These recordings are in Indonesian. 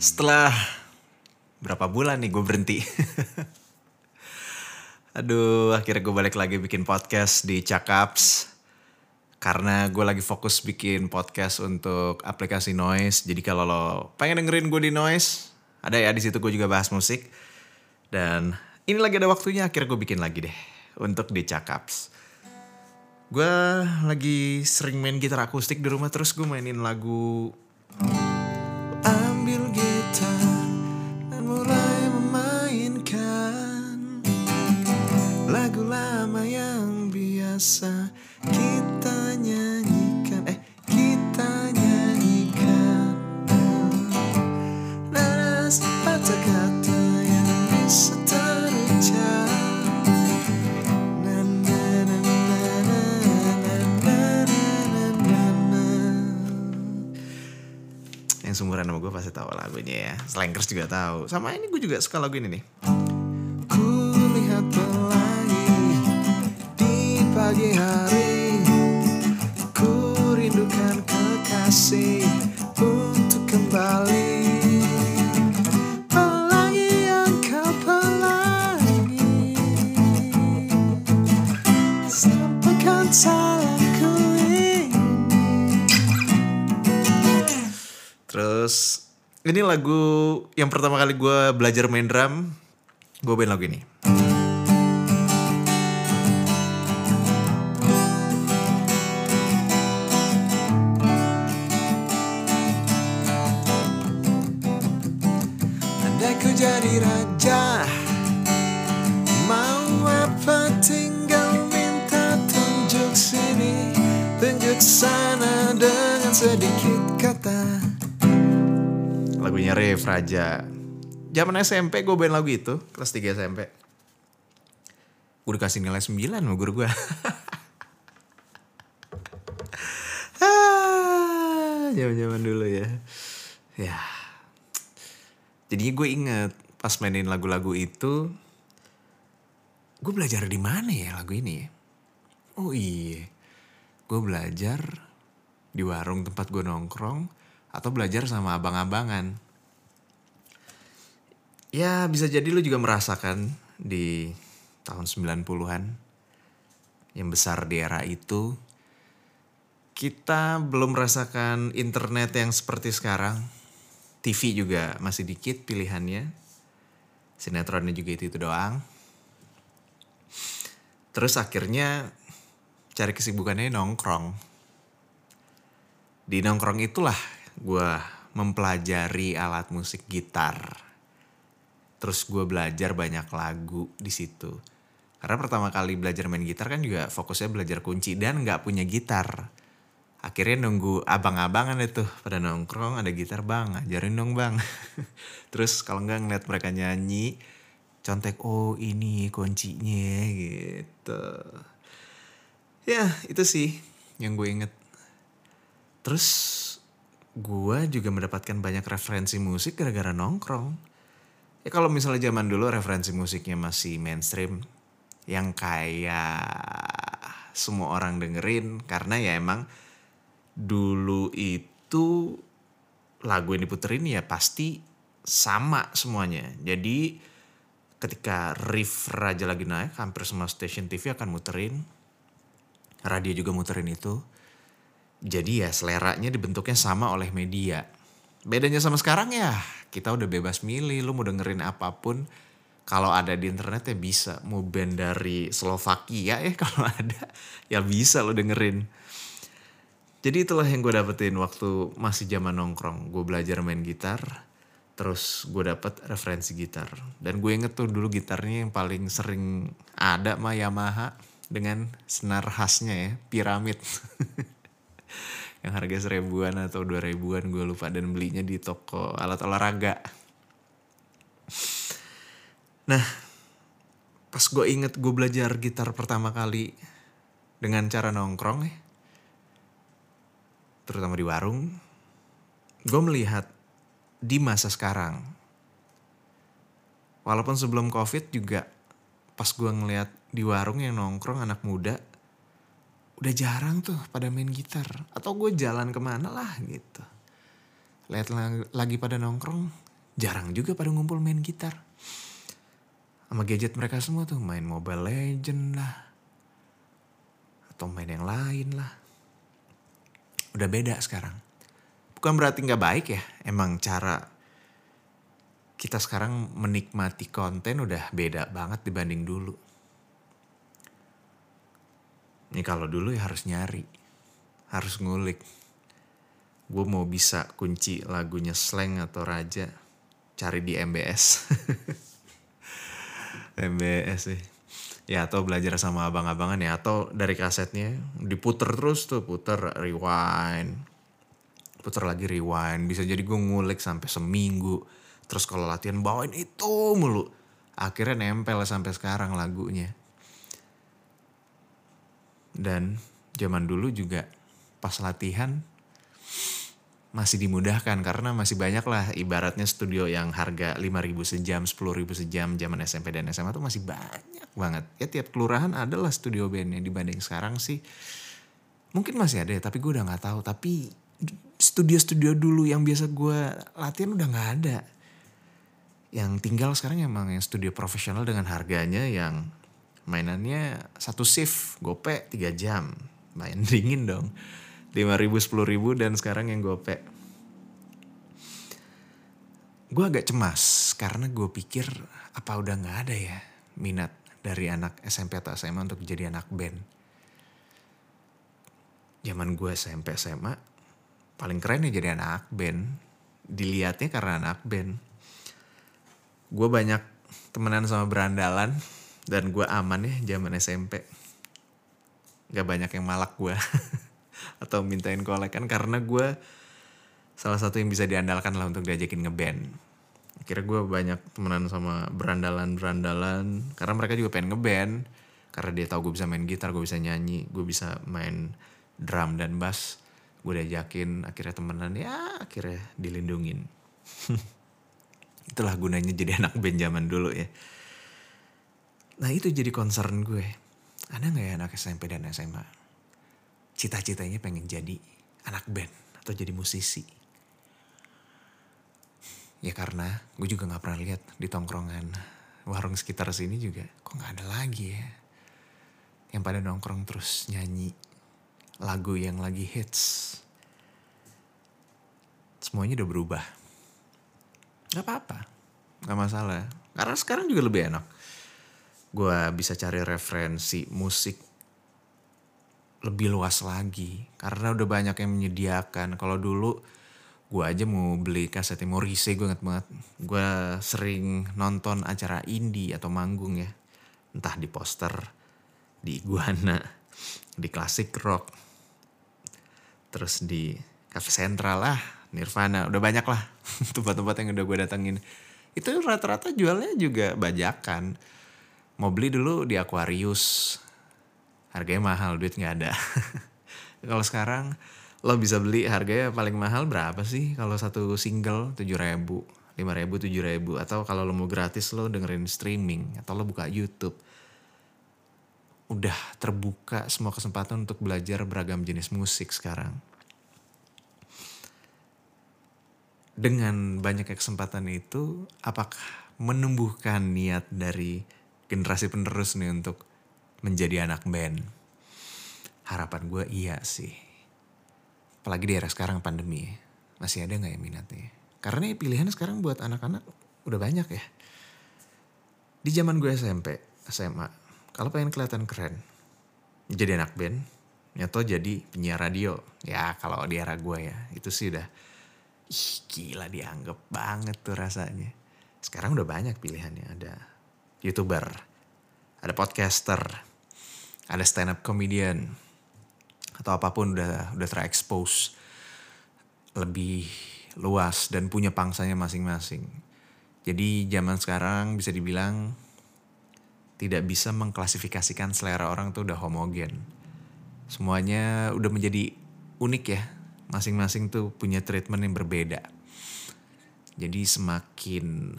Setelah berapa bulan nih gue berhenti. Aduh, akhirnya gue balik lagi bikin podcast di Cakaps. Karena gue lagi fokus bikin podcast untuk aplikasi Noise. Jadi kalau lo pengen dengerin gue di Noise, ada ya di situ gue juga bahas musik. Dan ini lagi ada waktunya akhirnya gue bikin lagi deh untuk di Cakaps. Gue lagi sering main gitar akustik di rumah terus gue mainin lagu Slankers juga tahu. Sama ini gue juga suka lagu ini nih. Ku lihat pelangi di pagi hari. Ini lagu yang pertama kali gue belajar main drum, gue main lagu ini. Andai ku jadi raja Mau apa tinggal minta tunjuk sini Tunjuk sana dengan sedikit Lagunya Rave Raja. Zaman SMP gue main lagu itu Kelas 3 SMP Gue dikasih nilai 9 sama guru gue Zaman-zaman dulu ya. Ya. Jadinya gue inget Pas mainin lagu-lagu itu Gue belajar di mana ya lagu ini ya? Oh iya Gue belajar di warung tempat gue nongkrong atau belajar sama abang-abangan. Ya bisa jadi lu juga merasakan di tahun 90-an yang besar di era itu. Kita belum merasakan internet yang seperti sekarang. TV juga masih dikit pilihannya. Sinetronnya juga itu-itu doang. Terus akhirnya cari kesibukannya nongkrong di nongkrong itulah gue mempelajari alat musik gitar. Terus gue belajar banyak lagu di situ. Karena pertama kali belajar main gitar kan juga fokusnya belajar kunci dan nggak punya gitar. Akhirnya nunggu abang-abangan itu pada nongkrong ada gitar bang, ajarin dong bang. Terus kalau nggak ngeliat mereka nyanyi, contek oh ini kuncinya gitu. Ya itu sih yang gue inget. Terus gue juga mendapatkan banyak referensi musik gara-gara nongkrong. Ya kalau misalnya zaman dulu referensi musiknya masih mainstream. Yang kayak semua orang dengerin. Karena ya emang dulu itu lagu yang diputerin ya pasti sama semuanya. Jadi ketika riff Raja lagi naik hampir semua stasiun TV akan muterin. Radio juga muterin itu. Jadi ya seleranya dibentuknya sama oleh media. Bedanya sama sekarang ya kita udah bebas milih lu mau dengerin apa pun. Kalau ada di internet ya bisa. Mau band dari Slovakia ya kalau ada ya bisa lo dengerin. Jadi itulah yang gue dapetin waktu masih zaman nongkrong. Gue belajar main gitar. Terus gue dapet referensi gitar. Dan gue inget tuh dulu gitarnya yang paling sering ada mah Yamaha. Dengan senar khasnya ya, piramid. yang harga seribuan atau dua ribuan gue lupa dan belinya di toko alat olahraga. Nah, pas gue inget gue belajar gitar pertama kali dengan cara nongkrong ya, terutama di warung, gue melihat di masa sekarang, walaupun sebelum covid juga pas gue ngeliat di warung yang nongkrong anak muda udah jarang tuh pada main gitar atau gue jalan ke mana lah gitu lihat lagi pada nongkrong jarang juga pada ngumpul main gitar. Sama gadget mereka semua tuh main Mobile Legend lah. Atau main yang lain lah. Udah beda sekarang. Bukan berarti nggak baik ya. Emang cara kita sekarang menikmati konten udah beda banget dibanding dulu. Ini kalau dulu ya harus nyari. Harus ngulik. Gue mau bisa kunci lagunya slang atau raja cari di MBS MBS sih. Ya atau belajar sama abang-abangan ya atau dari kasetnya diputer terus tuh puter rewind. Puter lagi rewind. Bisa jadi gue ngulik sampai seminggu. Terus kalau latihan bawain itu mulu. Akhirnya nempel sampai sekarang lagunya dan zaman dulu juga pas latihan masih dimudahkan karena masih banyak lah ibaratnya studio yang harga 5000 sejam, 10000 sejam zaman SMP dan SMA tuh masih banyak banget. Ya tiap kelurahan adalah studio bandnya dibanding sekarang sih. Mungkin masih ada ya tapi gue udah gak tahu. Tapi studio-studio dulu yang biasa gue latihan udah gak ada. Yang tinggal sekarang emang yang studio profesional dengan harganya yang mainannya satu shift, gope 3 jam. Main dingin dong. Lima ribu sepuluh ribu dan sekarang yang gope. Gue agak cemas karena gue pikir apa udah nggak ada ya minat dari anak SMP atau SMA untuk jadi anak band? Zaman gue SMP SMA paling keren ya jadi anak band. Dilihatnya karena anak band. Gue banyak temenan sama berandalan dan gue aman ya zaman SMP gak banyak yang malak gue atau mintain kolekan karena gue salah satu yang bisa diandalkan lah untuk diajakin ngeband. Akhirnya gue banyak temenan sama berandalan-berandalan karena mereka juga pengen ngeband karena dia tahu gue bisa main gitar, gue bisa nyanyi, gue bisa main drum dan bass. Gue diajakin akhirnya temenan ya akhirnya dilindungin. Itulah gunanya jadi anak band zaman dulu ya. Nah itu jadi concern gue. Ada gak ya anak SMP dan SMA? cita-citanya pengen jadi anak band atau jadi musisi. Ya karena gue juga gak pernah lihat di tongkrongan warung sekitar sini juga kok gak ada lagi ya. Yang pada nongkrong terus nyanyi lagu yang lagi hits. Semuanya udah berubah. Gak apa-apa, gak masalah. Karena sekarang juga lebih enak. Gue bisa cari referensi musik lebih luas lagi karena udah banyak yang menyediakan. Kalau dulu gue aja mau beli kasetnya Morrissey gue inget banget. Gue sering nonton acara indie atau manggung ya. Entah di poster di iguana di klasik rock terus di cafe sentral lah Nirvana udah banyak lah tempat-tempat yang udah gue datengin. Itu rata-rata jualnya juga bajakan mau beli dulu di Aquarius. Harganya mahal duit nggak ada. Kalau sekarang lo bisa beli harganya paling mahal berapa sih? Kalau satu single tujuh ribu lima ribu tujuh ribu. Atau kalau lo mau gratis lo dengerin streaming atau lo buka YouTube. Udah terbuka semua kesempatan untuk belajar beragam jenis musik sekarang. Dengan banyaknya kesempatan itu apakah menumbuhkan niat dari generasi penerus nih untuk menjadi anak band? Harapan gue iya sih. Apalagi di era sekarang pandemi. Masih ada gak ya minatnya? Karena pilihan sekarang buat anak-anak udah banyak ya. Di zaman gue SMP, SMA, kalau pengen kelihatan keren, jadi anak band, atau jadi penyiar radio. Ya kalau di era gue ya, itu sih udah ih gila dianggap banget tuh rasanya. Sekarang udah banyak pilihannya, ada youtuber, ada podcaster, ada stand up comedian atau apa pun udah udah terekspos lebih luas dan punya pangsanya masing-masing. Jadi zaman sekarang bisa dibilang tidak bisa mengklasifikasikan selera orang tuh udah homogen. Semuanya udah menjadi unik ya. Masing-masing tuh punya treatment yang berbeda. Jadi semakin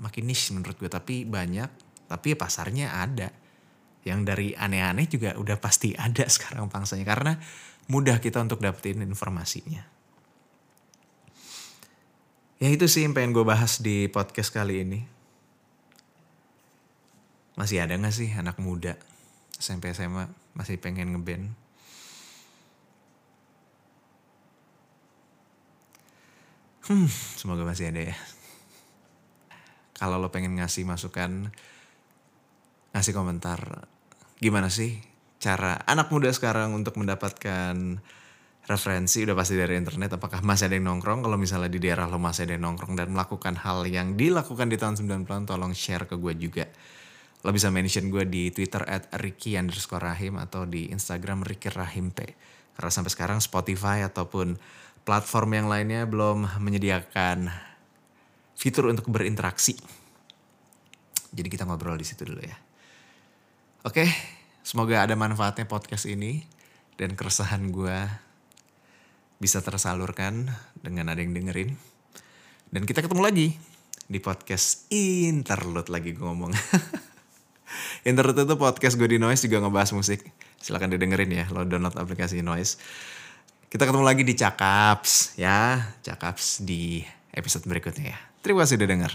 makin niche menurut gue tapi banyak tapi pasarnya ada yang dari aneh-aneh juga udah pasti ada sekarang pangsanya karena mudah kita untuk dapetin informasinya. Ya itu sih yang pengen gue bahas di podcast kali ini. Masih ada gak sih anak muda SMP SMA masih pengen ngeband? Hmm, semoga masih ada ya. Kalau lo pengen ngasih masukan, ngasih komentar, gimana sih cara anak muda sekarang untuk mendapatkan referensi? Udah pasti dari internet apakah masih ada yang nongkrong? Kalau misalnya di daerah lo masih ada yang nongkrong dan melakukan hal yang dilakukan di tahun 90-an tolong share ke gue juga. Lo bisa mention gue di twitter at Ricky underscore Rahim atau di Instagram Ricky Rahim P. Karena sampai sekarang Spotify ataupun platform yang lainnya belum menyediakan fitur untuk berinteraksi jadi kita ngobrol di situ dulu ya oke semoga ada manfaatnya podcast ini dan keresahan gue bisa tersalurkan dengan ada yang dengerin. Dan kita ketemu lagi di podcast Interlude lagi gue ngomong. Interlude itu podcast gue di Noise juga ngebahas musik. Silahkan didengerin ya, lo download aplikasi Noise. Kita ketemu lagi di Cakaps ya, Cakaps di episode berikutnya ya. Terima kasih udah denger.